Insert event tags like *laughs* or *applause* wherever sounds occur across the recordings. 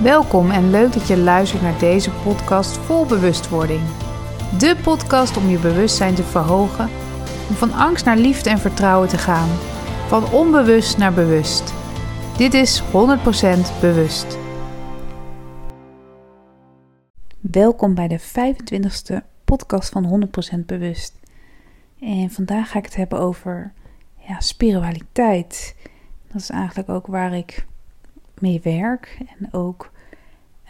Welkom en leuk dat je luistert naar deze podcast vol bewustwording. De podcast om je bewustzijn te verhogen, om van angst naar liefde en vertrouwen te gaan, van onbewust naar bewust. Dit is 100% bewust. Welkom bij de 25e podcast van 100% bewust. En vandaag ga ik het hebben over ja, spiritualiteit. Dat is eigenlijk ook waar ik mee werk. En ook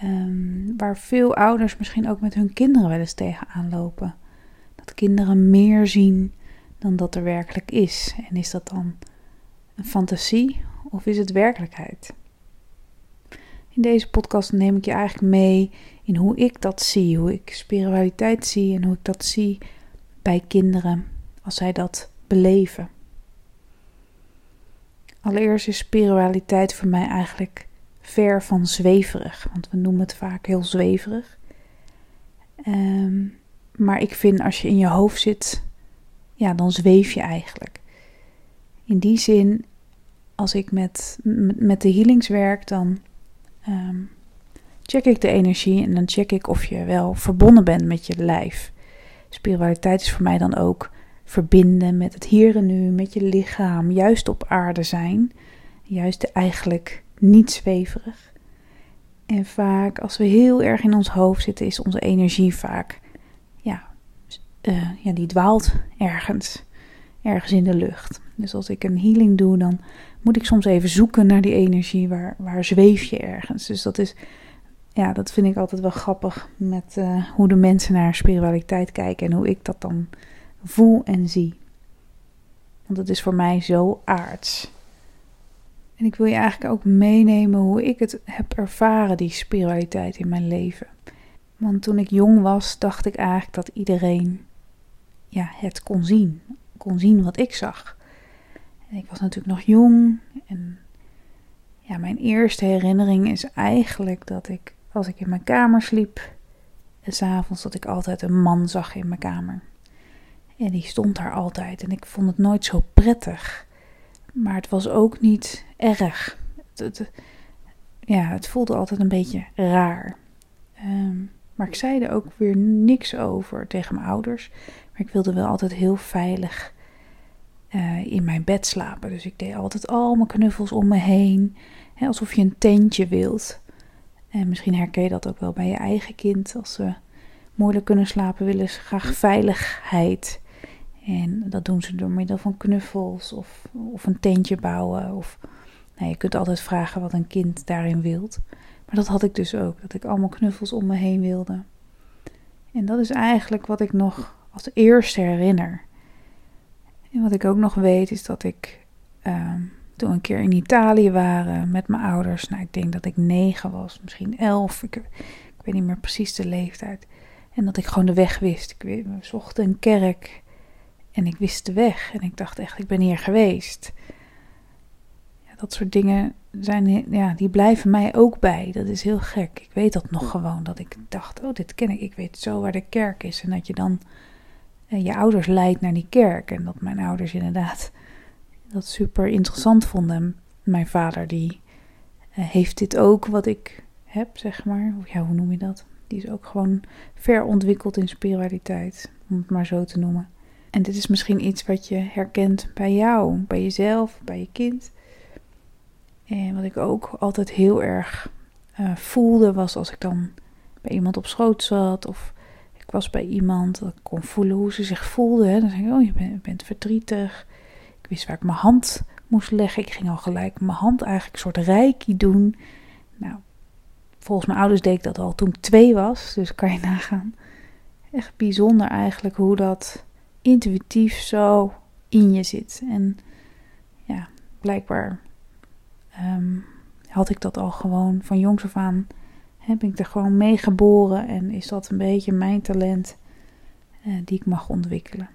um, waar veel ouders misschien ook met hun kinderen wel eens tegenaan lopen. Dat kinderen meer zien dan dat er werkelijk is. En is dat dan een fantasie of is het werkelijkheid? In deze podcast neem ik je eigenlijk mee in hoe ik dat zie, hoe ik spiritualiteit zie en hoe ik dat zie bij kinderen als zij dat beleven. Allereerst is spiritualiteit voor mij eigenlijk ver van zweverig, want we noemen het vaak heel zweverig. Ehm, maar ik vind als je in je hoofd zit, ja, dan zweef je eigenlijk. In die zin, als ik met, met de healings werk, dan ehm, check ik de energie en dan check ik of je wel verbonden bent met je lijf. Spiritualiteit is voor mij dan ook verbinden met het hier en nu, met je lichaam, juist op aarde zijn. Juist eigenlijk niet zweverig. En vaak, als we heel erg in ons hoofd zitten, is onze energie vaak, ja, uh, ja die dwaalt ergens, ergens in de lucht. Dus als ik een healing doe, dan moet ik soms even zoeken naar die energie, waar, waar zweef je ergens. Dus dat is, ja, dat vind ik altijd wel grappig met uh, hoe de mensen naar spiritualiteit kijken en hoe ik dat dan voel en zie. Want het is voor mij zo aards. En ik wil je eigenlijk ook meenemen hoe ik het heb ervaren, die spiritualiteit in mijn leven. Want toen ik jong was, dacht ik eigenlijk dat iedereen ja, het kon zien. Kon zien wat ik zag. En ik was natuurlijk nog jong. En ja, mijn eerste herinnering is eigenlijk dat ik, als ik in mijn kamer sliep, en s'avonds dat ik altijd een man zag in mijn kamer. En die stond daar altijd. En ik vond het nooit zo prettig. Maar het was ook niet erg. Het, ja, het voelde altijd een beetje raar. Ehm, maar ik zei er ook weer niks over tegen mijn ouders. Maar ik wilde wel altijd heel veilig uh, in mijn bed slapen. Dus ik deed altijd al mijn knuffels om me heen. Hè, alsof je een tentje wilt. En misschien herken je dat ook wel bij je eigen kind. Als ze moeilijk kunnen slapen, willen ze graag veiligheid. En dat doen ze door middel van knuffels of, of een tentje bouwen. Of, nou, je kunt altijd vragen wat een kind daarin wilt. Maar dat had ik dus ook, dat ik allemaal knuffels om me heen wilde. En dat is eigenlijk wat ik nog als eerste herinner. En wat ik ook nog weet is dat ik uh, toen een keer in Italië waren met mijn ouders. Nou, ik denk dat ik negen was, misschien elf. Ik, weet niet meer precies de leeftijd. En dat ik gewoon de weg wist. Ik, we zochten een kerk en ik wist de weg en ik dacht echt, ik ben hier geweest. Ja, dat soort dingen zijn, ja, die blijven mij ook bij. Dat is heel gek. Ik weet dat nog gewoon, dat ik dacht, oh, dit ken ik. Ik weet zo waar de kerk is. En dat je dan eh, je ouders leidt naar die kerk. En dat mijn ouders inderdaad dat super interessant vonden. Mijn vader, die uh, heeft dit ook wat ik heb, zeg maar. Ja, hoe noem je dat? Die is ook gewoon ver ontwikkeld in spiritualiteit, om het maar zo te noemen. En dit is misschien iets wat je herkent bij jou, bij jezelf, bij je kind. En wat ik ook altijd heel erg uh, voelde was als ik dan bij iemand op schoot zat of ik was bij iemand dat ik kon voelen hoe ze zich voelde. Dan zei ik, oh je bent, bent, verdrietig. Ik wist waar ik mijn hand moest leggen. Ik ging al gelijk mijn hand eigenlijk een soort reiki doen. Nou, volgens mijn ouders deed ik dat al toen ik twee was, dus kan je *laughs* nagaan. Echt bijzonder eigenlijk hoe dat intuïtief zo in je zit. En ja, blijkbaar ehm, had ik dat al gewoon van jongs af aan. Heb ik er gewoon mee geboren en is dat een beetje mijn talent uh, die ik mag ontwikkelen.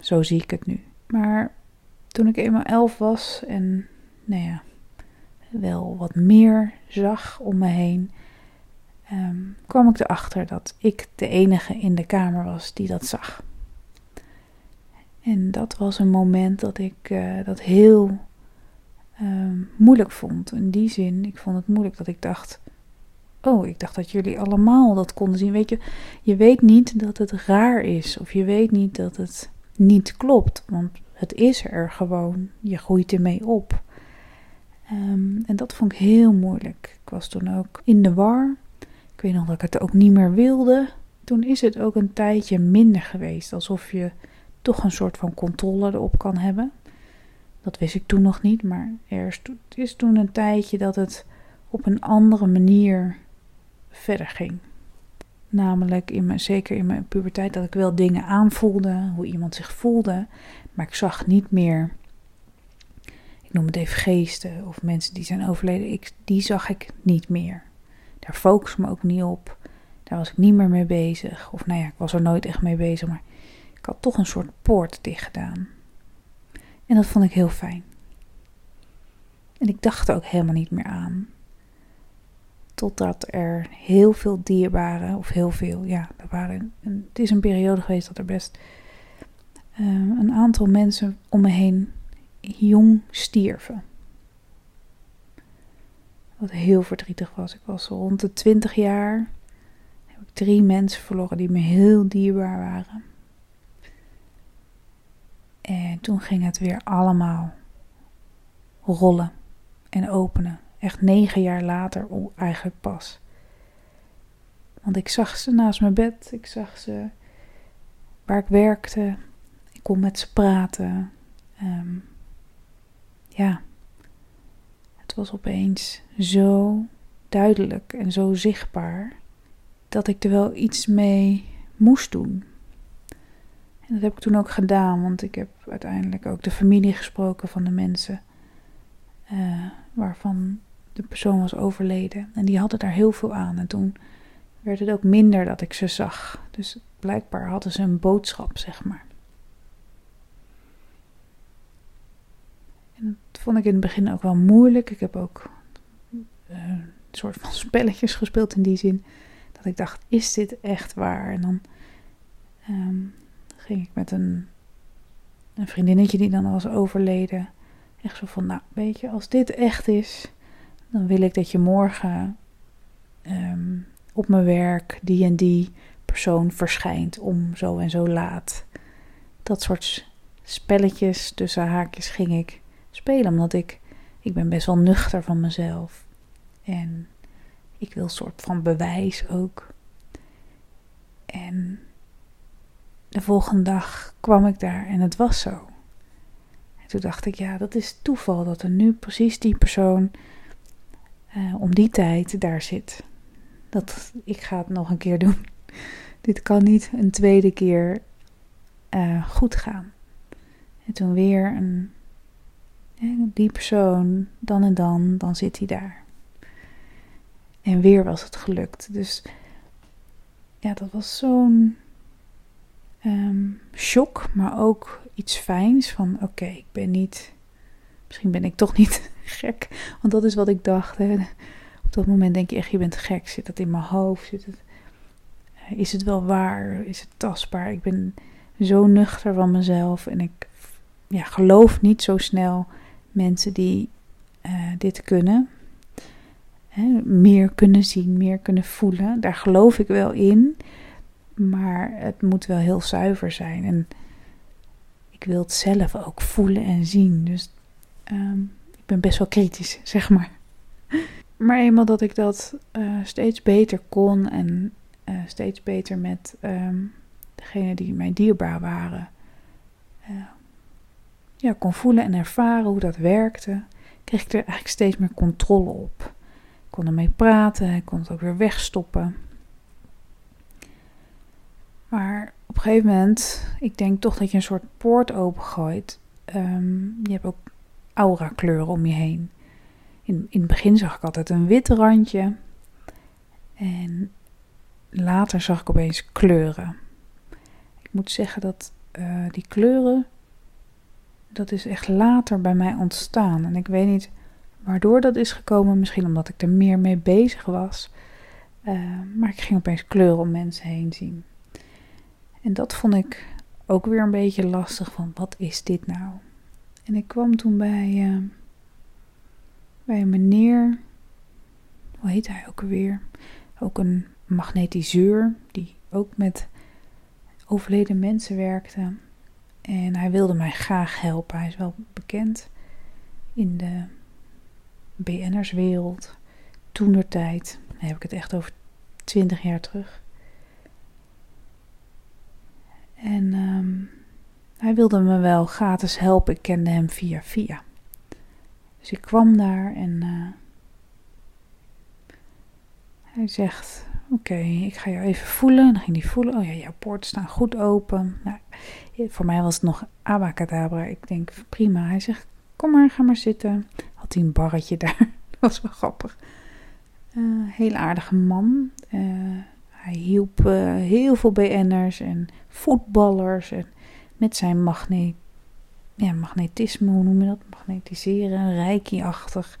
Zo zie ik het nu. Maar toen ik eenmaal elf was en nou ja, wel wat meer zag om me heen, um, kwam ik erachter dat ik de enige in de kamer was die dat zag. En dat was een moment dat ik uh, dat heel ehm, moeilijk vond. In die zin, ik vond het moeilijk dat ik dacht. Oh, ik dacht dat jullie allemaal dat konden zien. Weet je, je weet niet dat het raar is. Of je weet niet dat het niet klopt. Want het is er gewoon. Je groeit ermee op. Ehm, en dat vond ik heel moeilijk. Ik was toen ook in de war. Ik weet nog dat ik het ook niet meer wilde. Toen is het ook een tijdje minder geweest. Alsof je toch een soort van controle erop kan hebben. Dat wist ik toen nog niet, maar er is toen een tijdje dat het op een andere manier verder ging. Namelijk, in mijn, zeker in mijn puberteit, dat ik wel dingen aanvoelde, hoe iemand zich voelde, maar ik zag niet meer, ik noem het even geesten of mensen die zijn overleden, ik, die zag ik niet meer. Daar focus me ook niet op, daar was ik niet meer mee bezig. Of nou ja, ik was er nooit echt mee bezig, maar ik had toch een soort poort dicht gedaan. En dat vond ik heel fijn. En ik dacht er ook helemaal niet meer aan. Totdat er heel veel dierbaren, of heel veel, ja, er waren, het is een periode geweest dat er best uh, een aantal mensen om me heen jong stierven. Wat heel verdrietig was. Ik was rond de 20 jaar. Heb ik drie mensen verloren die me heel dierbaar waren. En toen ging het weer allemaal rollen en openen. Echt negen jaar later eigenlijk pas. Want ik zag ze naast mijn bed. Ik zag ze waar ik werkte. Ik kon met ze praten. Um, ja, het was opeens zo duidelijk en zo zichtbaar dat ik er wel iets mee moest doen. En dat heb ik toen ook gedaan, want ik heb uiteindelijk ook de familie gesproken van de mensen uh, waarvan de persoon was overleden. En die hadden daar heel veel aan. En toen werd het ook minder dat ik ze zag. Dus blijkbaar hadden ze een boodschap, zeg maar. En dat vond ik in het begin ook wel moeilijk. Ik heb ook uh, een soort van *laughs* spelletjes gespeeld in die zin. Dat ik dacht, is dit echt waar? En dan um, ging ik met een, een vriendinnetje die dan was overleden. Echt zo van, nou weet je, als dit echt is, dan wil ik dat je morgen um, op mijn werk die en die persoon verschijnt om zo en zo laat. Dat soort spelletjes tussen haakjes ging ik spelen, omdat ik, ik ben best wel nuchter van mezelf. En ik wil een soort van bewijs ook. En de volgende dag kwam ik daar en het was zo. En toen dacht ik, ja, dat is toeval dat er nu precies die persoon uh, om die tijd daar zit. Dat, ik ga het nog een keer doen. *laughs* Dit kan niet een tweede keer uh, goed gaan. En toen weer een, die persoon, dan en dan, dan zit hij daar. En weer was het gelukt. Dus ja, dat was zo'n um, shock, maar ook iets fijns van oké, ik ben niet, misschien ben ik toch niet *laughs* gek, want dat is wat ik dacht. Op dat moment denk je echt, je bent gek, zit dat in mijn hoofd, zit het, eh, is het wel waar, is het tastbaar? Ik ben zo nuchter van mezelf en ik ja, geloof niet zo snel mensen die uh, dit kunnen. Meer kunnen zien, meer kunnen voelen. Daar geloof ik wel in. Maar het moet wel heel zuiver zijn. En ik wil het zelf ook voelen en zien. Dus um, ik ben best wel kritisch, *laughs* zeg maar. Maar eenmaal dat ik dat uh, steeds beter kon en uh, steeds beter met um, degene die mij dierbaar waren, uh, ja, kon voelen en ervaren hoe dat werkte, kreeg ik er eigenlijk steeds meer controle op. Ik kon ermee praten, ik kon het ook weer wegstoppen. Maar op een gegeven moment, ik denk toch dat je een soort poort opengooit. Um, je hebt ook aura kleuren om je heen. In, in het begin zag ik altijd een wit randje. En later zag ik opeens kleuren. Ik moet zeggen dat uh, die kleuren, dat is echt later bij mij ontstaan. En ik weet niet waardoor dat is gekomen. Misschien omdat ik er meer mee bezig was. Uh, maar ik ging opeens kleuren om mensen heen zien. En dat vond ik ook weer een beetje lastig van wat is dit nou? En ik kwam toen bij uh, bij een meneer, hoe heet hij ook alweer? Ook een magnetiseur die ook met overleden mensen werkte. En hij wilde mij graag helpen. Hij is wel bekend in de BN'erswereld. Toen de tijd, heb ik het echt over 20 jaar terug. En ehm, hij wilde me wel gratis helpen. Ik kende hem via via. Dus ik kwam daar en uh, hij zegt: Oké, ik ga jou even voelen. En dan ging hij voelen: Oh ja, jouw poorten staan goed open. Nou, voor mij was het nog abacadabra. Ik denk: Prima. Hij zegt: Kom maar, ga maar zitten. Had hij een barretje *laughs* daar. Dat was wel grappig. Uh, heel aardige man. Uh, hij hielp uh, heel veel BN'ers en voetballers. En met zijn magneet, ja, magnetisme, hoe noem je dat? Magnetiseren, reiki-achtig.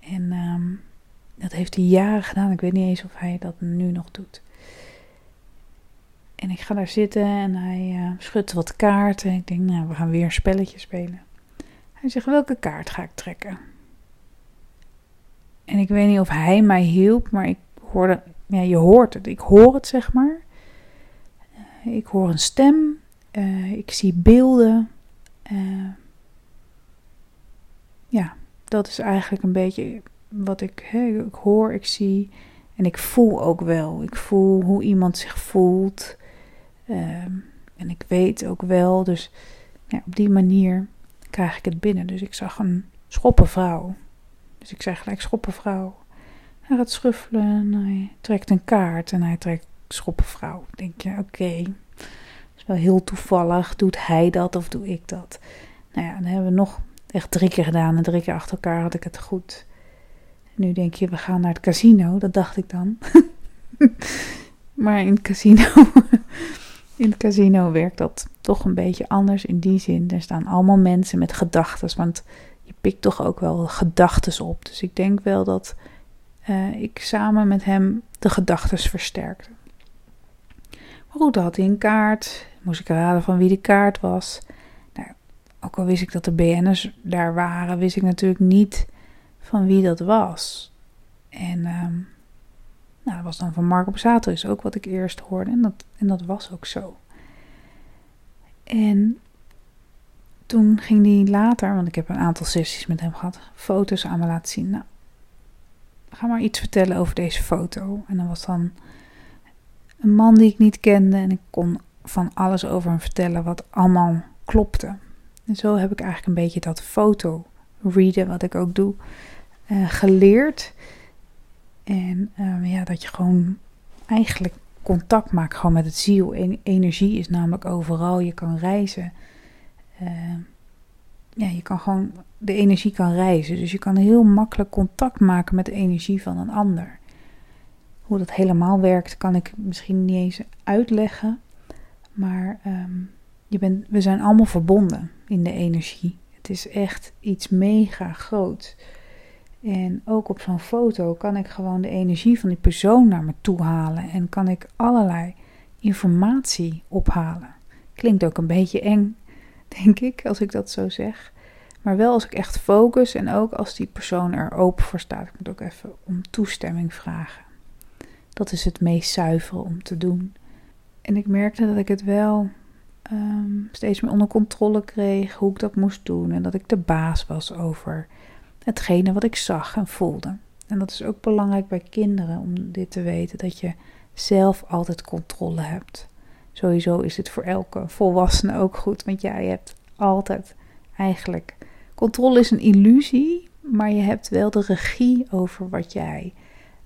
En um, dat heeft hij jaren gedaan. Ik weet niet eens of hij dat nu nog doet. En ik ga daar zitten en hij uh, schudt wat kaarten. Ik denk, nou, we gaan weer een spelletje spelen. Hij zegt, welke kaart ga ik trekken? En ik weet niet of hij mij hielp, maar ik hoorde, ja, je hoort het. Ik hoor het, zeg maar. Uh, ik hoor een stem. Uh, ik zie beelden. Uh, ja, dat is eigenlijk een beetje wat ik, hè, ik hoor, ik zie. En ik voel ook wel. Ik voel hoe iemand zich voelt. en ik weet ook wel. Dus op die manier krijg ik het binnen. Dus ik zag een schoppenvrouw. Dus ik zei gelijk schoppenvrouw. Hij gaat schuffelen en hij trekt een kaart en hij trekt schoppenvrouw. Denk je, oké, okay. is wel heel toevallig. Doet hij dat of doe ik dat? Nou ja, dan hebben we nog echt drie keer gedaan en drie keer achter elkaar had ik het goed. Nu denk je, we gaan naar het casino. Dat dacht ik dan. *laughs* maar in het casino, *laughs* in het casino werkt dat toch een beetje anders in die zin. Er staan allemaal mensen met gedachten, want je pikt toch ook wel gedachten op. Dus ik denk wel dat uh, ik samen met hem de gedachten versterkte. Goed, dan had hij een kaart. Moest ik raden van wie de kaart was. Nou, ook al wist ik dat de BN'ers daar waren, wist ik natuurlijk niet van wie dat was. En um, nou, dat was dan van Marco Bazzato, is ook wat ik eerst hoorde. En dat, en dat was ook zo. En toen ging hij later, want ik heb een aantal sessies met hem gehad, foto's aan me laten zien. Nou, ga maar iets vertellen over deze foto. En dan was dan een man die ik niet kende en ik kon van alles over hem vertellen wat allemaal klopte. En zo heb ik eigenlijk een beetje dat foto readen, wat ik ook doe, uh, geleerd. En uh, ja, dat je gewoon eigenlijk contact maakt gewoon met het ziel. En energie is namelijk overal. Je kan reizen. Uh, ja, je kan gewoon, de energie kan reizen. Dus je kan heel makkelijk contact maken met de energie van een ander. Hoe dat helemaal werkt, kan ik misschien niet eens uitleggen. Maar um, je bent, we zijn allemaal verbonden in de energie. Het is echt iets mega groot. En ook op zo'n foto kan ik gewoon de energie van die persoon naar me toe halen. En kan ik allerlei informatie ophalen. Klinkt ook een beetje eng, *laughs* denk ik, als ik dat zo zeg. Maar wel als ik echt focus en ook als die persoon er open voor staat. Ik moet ook even om toestemming vragen. Dat is het meest zuivere om te doen. En ik merkte dat ik het wel um, steeds meer onder controle kreeg, hoe ik dat moest doen. En dat ik de baas was over hetgene wat ik zag en voelde. En dat is ook belangrijk bij kinderen om dit te weten, dat je zelf altijd controle hebt. Sowieso is het voor elke volwassene ook goed, want jij hebt altijd eigenlijk. Controle is een illusie, maar je hebt wel de regie over wat jij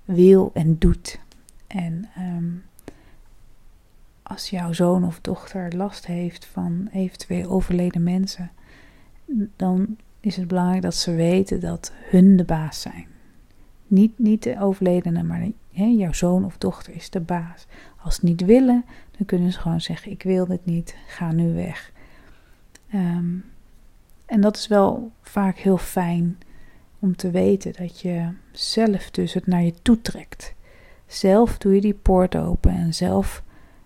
wil en doet. En um, als jouw zoon of dochter last heeft van eventueel overleden mensen, dan is het belangrijk dat ze weten dat hun de baas zijn. Niet, niet de overledene, maar hè, jouw zoon of dochter is de baas. Als ze niet willen, dan kunnen ze gewoon zeggen: Ik wil dit niet, ga nu weg. Um, en dat is wel vaak heel fijn om te weten dat je zelf dus het naar je toe trekt. Zelf doe je die poort open en zelf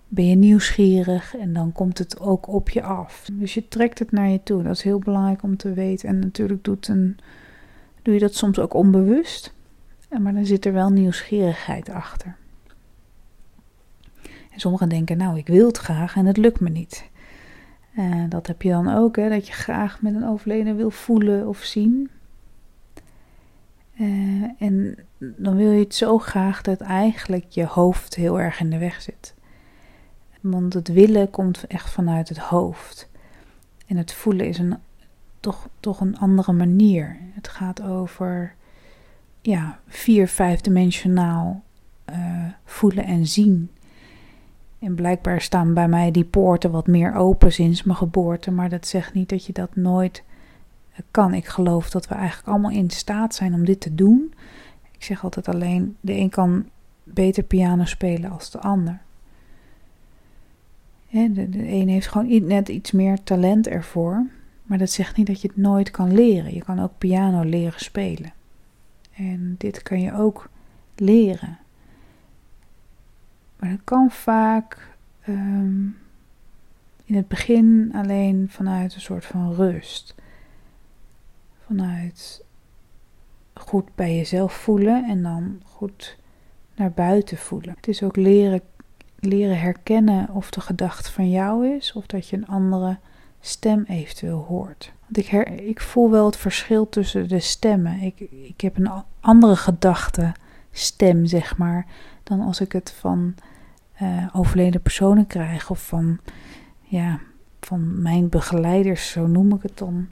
ben je nieuwsgierig en dan komt het ook op je af. Dus je trekt het naar je toe. Dat is heel belangrijk om te weten. En natuurlijk doet een, doe je dat soms ook onbewust. Maar dan zit er wel nieuwsgierigheid achter. En sommigen denken, nou, ik wil het graag en het lukt me niet. Uh, dat heb je dan ook, hè, dat je graag met een overleden wil voelen of zien. Uh, en dan wil je het zo graag dat eigenlijk je hoofd heel erg in de weg zit. Want het willen komt echt vanuit het hoofd. En het voelen is een, toch, toch een andere manier. Het gaat over ja, vier, vijfdimensionaal uh, voelen en zien. En blijkbaar staan bij mij die poorten wat meer open sinds mijn geboorte. Maar dat zegt niet dat je dat nooit kan. Ik geloof dat we eigenlijk allemaal in staat zijn om dit te doen. Ik zeg altijd alleen, de een kan beter piano spelen als de ander. de, de een heeft gewoon net iets meer talent ervoor. Maar dat zegt niet dat je het nooit kan leren. Je kan ook piano leren spelen. En dit kan je ook leren. Maar dat kan vaak um, in het begin alleen vanuit een soort van rust. Vanuit goed bij jezelf voelen en dan goed naar buiten voelen. Het is ook leren, leren herkennen of de gedachte van jou is of dat je een andere stem eventueel hoort. Want ik, her, ik voel wel het verschil tussen de stemmen. Ik, ik heb een andere gedachte stem, zeg maar, dan als ik het van uh, overleden personen krijg of van, ja, van mijn begeleiders, zo noem ik het dan.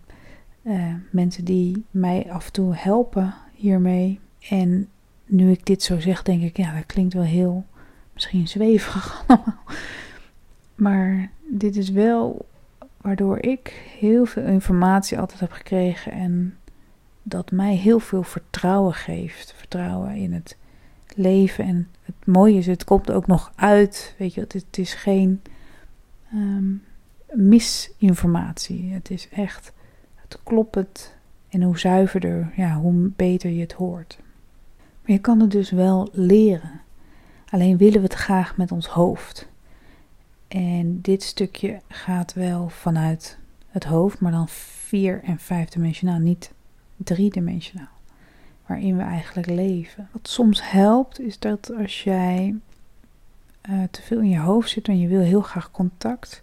Uh, mensen die mij af en toe helpen hiermee. En nu ik dit zo zeg, denk ik, ja, dat klinkt wel heel misschien zweverig *laughs* allemaal. Maar dit is wel waardoor ik heel veel informatie altijd heb gekregen en dat mij heel veel vertrouwen geeft. Vertrouwen in het leven. En het mooie is, het komt ook nog uit. Weet je, het, is geen um, misinformatie. Het is echt, het klopt En hoe zuiverder, ja, hoe beter je het hoort. Maar je kan het dus wel leren. Alleen willen we het graag met ons hoofd. En dit stukje gaat wel vanuit het hoofd, maar dan vier- en vijfdimensionaal, niet driedimensionaal waarin we eigenlijk leven. Wat soms helpt is dat als jij uh, te veel in je hoofd zit en je wil heel graag contact,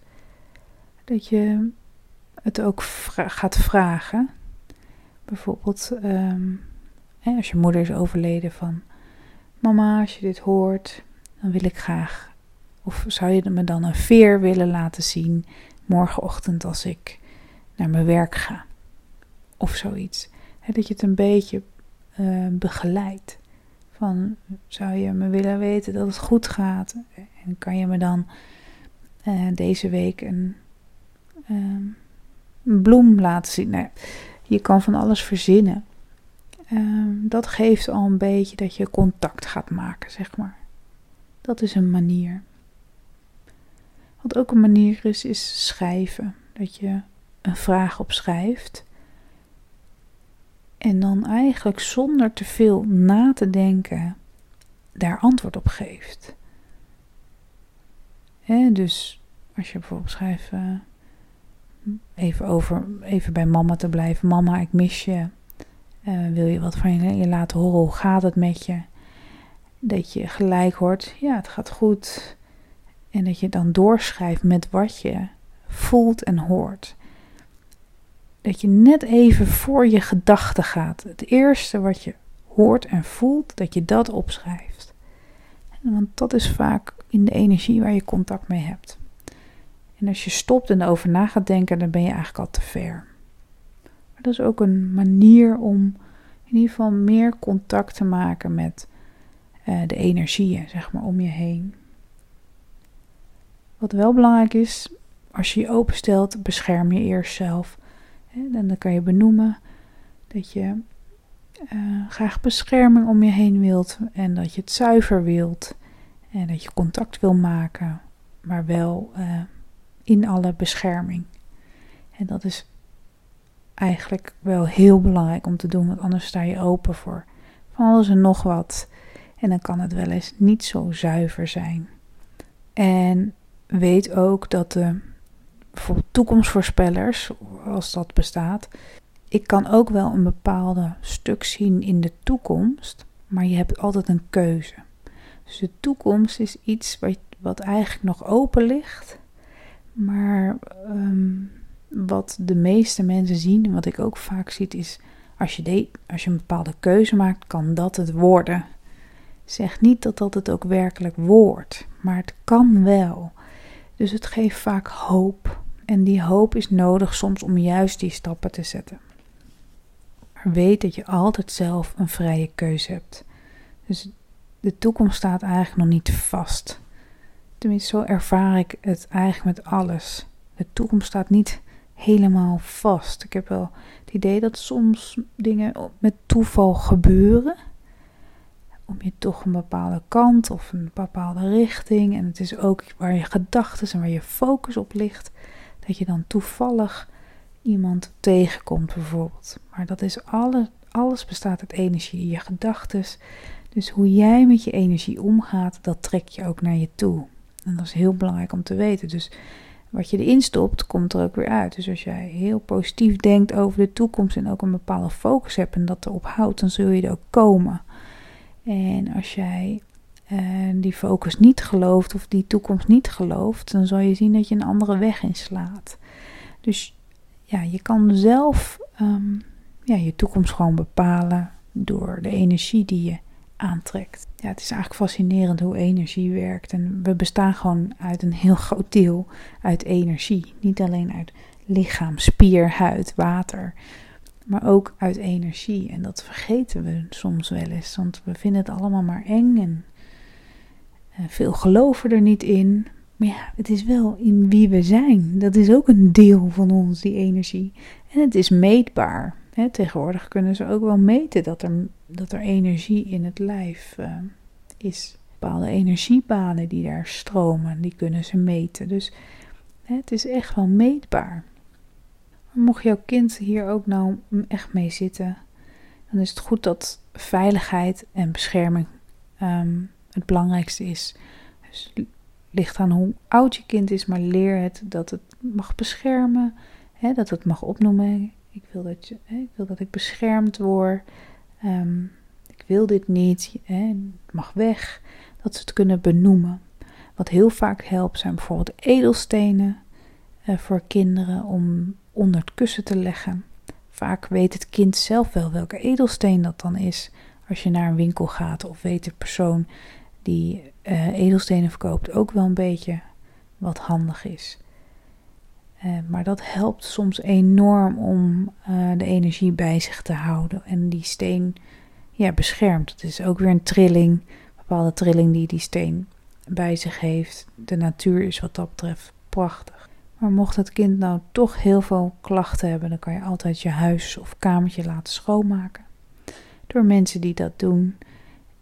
dat je het ook gaat vragen. Bijvoorbeeld um, hè, als je moeder is overleden van mama, als je dit hoort, dan wil ik graag. Of zou je me dan een veer willen laten zien morgenochtend als ik naar mijn werk ga? Of zoiets. dat je het een beetje uh, begeleid. Van zou je me willen weten dat het goed gaat? En kan je me dan uh, deze week een, uh, een, bloem laten zien? Nee, je kan van alles verzinnen. Ehm, dat geeft al een beetje dat je contact gaat maken, zeg maar. Dat is een manier. Wat ook een manier is, is schrijven. Dat je een vraag opschrijft en dan eigenlijk zonder te veel na te denken daar antwoord op geeft. dus als je bijvoorbeeld schrijft, uh, even, over, even bij mama te blijven. Mama, ik mis je. Uh, wil je wat van je laten horen? Hoe gaat het met je? Dat je gelijk hoort, ja, het gaat goed. En dat je dan doorschrijft met wat je voelt en hoort dat je net even voor je gedachten gaat. Het eerste wat je hoort en voelt, dat je dat opschrijft. Want dat is vaak in de energie waar je contact mee hebt. En als je stopt en erover na gaat denken, dan ben je eigenlijk al te ver. Maar dat is ook een manier om in ieder geval meer contact te maken met uh, de energieën, zeg maar, om je heen. Wat wel belangrijk is, als je je openstelt, bescherm je eerst zelf. En dan kan je benoemen dat je uh, graag bescherming om je heen wilt en dat je het zuiver wilt en dat je contact wil maken, maar wel uh, in alle bescherming. En dat is eigenlijk wel heel belangrijk om te doen, want anders sta je open voor van alles en nog wat. En dan kan het wel eens niet zo zuiver zijn. En weet ook dat de toekomstvoorspellers, als dat bestaat, ik kan ook wel een bepaalde stuk zien in de toekomst, maar je hebt altijd een keuze. Dus de toekomst is iets wat, wat eigenlijk nog open ligt, maar ehm, wat de meeste mensen zien, en wat ik ook vaak zie, is als je, de, als je een bepaalde keuze maakt, kan dat het worden. Zeg niet dat dat het ook werkelijk wordt, maar het kan wel. Dus het geeft vaak hoop. En die hoop is nodig soms om juist die stappen te zetten. Maar weet dat je altijd zelf een vrije keuze hebt. Dus de toekomst staat eigenlijk nog niet vast. Tenminste, zo ervaar ik het eigenlijk met alles. De toekomst staat niet helemaal vast. Ik heb wel het idee dat soms dingen met toeval gebeuren. Om je toch een bepaalde kant of een bepaalde richting. En het is ook waar je gedachten en waar je focus op ligt. Dat je dan toevallig iemand tegenkomt bijvoorbeeld. Maar dat is alles, alles bestaat uit energie. Je gedachten. Dus hoe jij met je energie omgaat, dat trek je ook naar je toe. En dat is heel belangrijk om te weten. Dus wat je erin stopt, komt er ook weer uit. Dus als jij heel positief denkt over de toekomst en ook een bepaalde focus hebt en dat erop houdt, dan zul je er ook komen. En als jij uh, die focus niet gelooft of die toekomst niet gelooft, dan zal je zien dat je een andere weg inslaat. Dus ja, je kan zelf um, ja, je toekomst gewoon bepalen door de energie die je aantrekt. Ja, het is eigenlijk fascinerend hoe energie werkt. En we bestaan gewoon uit een heel groot deel uit energie. Niet alleen uit lichaam, spier, huid, water, maar ook uit energie. En dat vergeten we soms wel eens, want we vinden het allemaal maar eng en eh, veel geloven er niet in. Maar ja, het is wel in wie we zijn. Dat is ook een deel van ons, die energie. En het is meetbaar tegenwoordig kunnen ze ook wel meten dat er, dat er energie in het lijf uh, is. Bepaalde energiebanen die daar stromen, die kunnen ze meten. Dus het is echt wel meetbaar. Mocht jouw kind hier ook nou echt mee zitten, dan is het goed dat veiligheid en bescherming um, het belangrijkste is. Dus ligt aan hoe oud je kind is, maar leer het dat het mag beschermen, hè, dat het mag opnoemen. Ik wil dat, je, hè, ik, wil dat ik beschermd word. Um, ik wil dit niet. Hè, het mag weg. Dat ze het kunnen benoemen. Wat heel vaak helpt zijn bijvoorbeeld edelstenen uh, voor kinderen om onder het kussen te leggen. Vaak weet het kind zelf wel welke edelsteen dat dan is. Als je naar een winkel gaat of weet de persoon die uh, edelstenen verkoopt ook wel een beetje wat handig is. Uh, maar dat helpt soms enorm om uh, de energie bij zich te houden. En die steen ja, beschermt. Het is ook weer een trilling, een bepaalde trilling die die steen bij zich heeft. De natuur is wat dat betreft prachtig. Maar mocht het kind nou toch heel veel klachten hebben, dan kan je altijd je huis of kamertje laten schoonmaken. Door mensen die dat doen.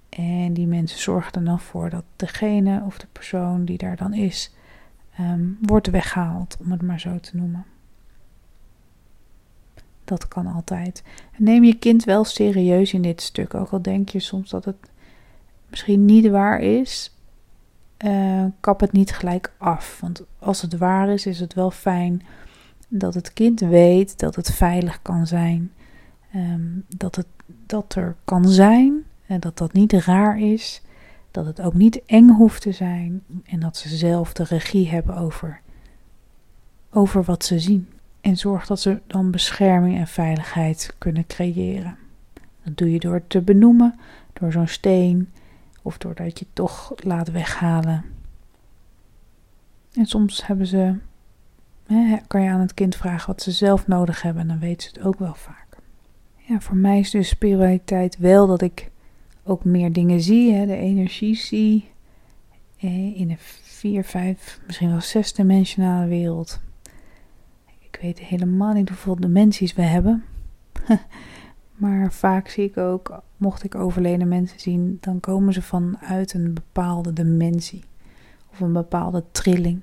En die mensen zorgen er dan voor dat degene of de persoon die daar dan is um, wordt weggehaald, om het maar zo te noemen. Dat kan altijd. neem je kind wel serieus in dit stuk, ook al denk je soms dat het misschien niet waar is. Uh, kap het niet gelijk af. Want als het waar is, is het wel fijn dat het kind weet dat het veilig kan zijn. Um, dat, het, dat er kan zijn en dat dat niet raar is dat het ook niet eng hoeft te zijn en dat ze zelf de regie hebben over, over wat ze zien. En zorg dat ze dan bescherming en veiligheid kunnen creëren. Dat doe je door te benoemen, door zo'n steen of doordat je het toch laat weghalen. En soms hebben ze, hè, kan je aan het kind vragen wat ze zelf nodig hebben en dan weten ze het ook wel vaak. Voor mij is dus spiritualiteit wel dat ik ook meer dingen zie, hè, de energie zie. In een vier, vijf, misschien wel zesdimensionale wereld. Ik weet helemaal niet hoeveel dimensies we hebben. *laughs* maar vaak zie ik ook, mocht ik overleden mensen zien, dan komen ze vanuit een bepaalde dimensie. Of een bepaalde trilling.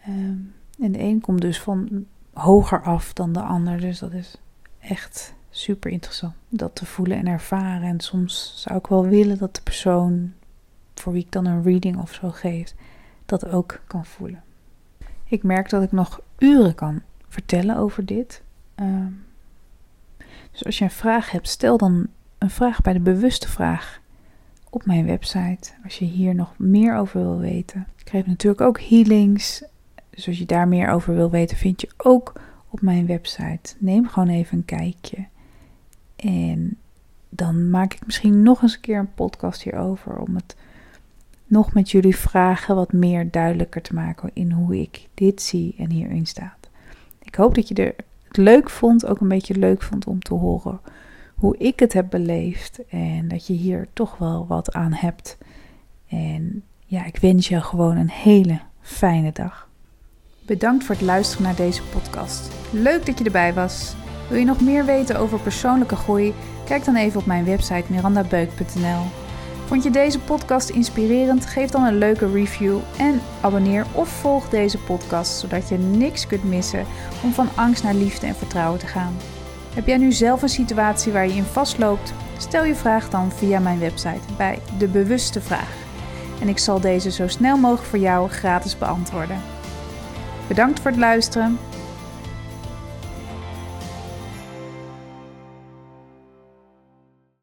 Ehm, en de een komt dus van hoger af dan de ander. Dus dat is echt super interessant. Dat te voelen en ervaren. En soms zou ik wel willen dat de persoon voor wie ik dan een reading of zo geef, dat ook kan voelen. Ik merk dat ik nog uren kan vertellen over dit. Ehm, Dus als je een vraag hebt, stel dan een vraag bij de bewuste vraag op mijn website. Als je hier nog meer over wil weten. Ik geef natuurlijk ook healings. Dus als je daar meer over wil weten, vind je ook op mijn website. Neem gewoon even een kijkje. En dan maak ik misschien nog eens een keer een podcast hierover. Om het nog met jullie vragen wat meer duidelijker te maken in hoe ik dit zie en hierin staat. Ik hoop dat je er het leuk vond, ook een beetje leuk vond om te horen hoe ik het heb beleefd. En dat je hier toch wel wat aan hebt. En ja, ik wens je gewoon een hele fijne dag. Bedankt voor het luisteren naar deze podcast. Leuk dat je erbij was. Wil je nog meer weten over persoonlijke groei? Kijk dan even op mijn website mirandabeuk.nl. Vond je deze podcast inspirerend? Geef dan een leuke review en abonneer of volg deze podcast zodat je niks kunt missen om van angst naar liefde en vertrouwen te gaan. Heb jij nu zelf een situatie waar je in vastloopt? Stel je vraag dan via mijn website bij De Bewuste Vraag. En ik zal deze zo snel mogelijk voor jou gratis beantwoorden. Bedankt voor het luisteren.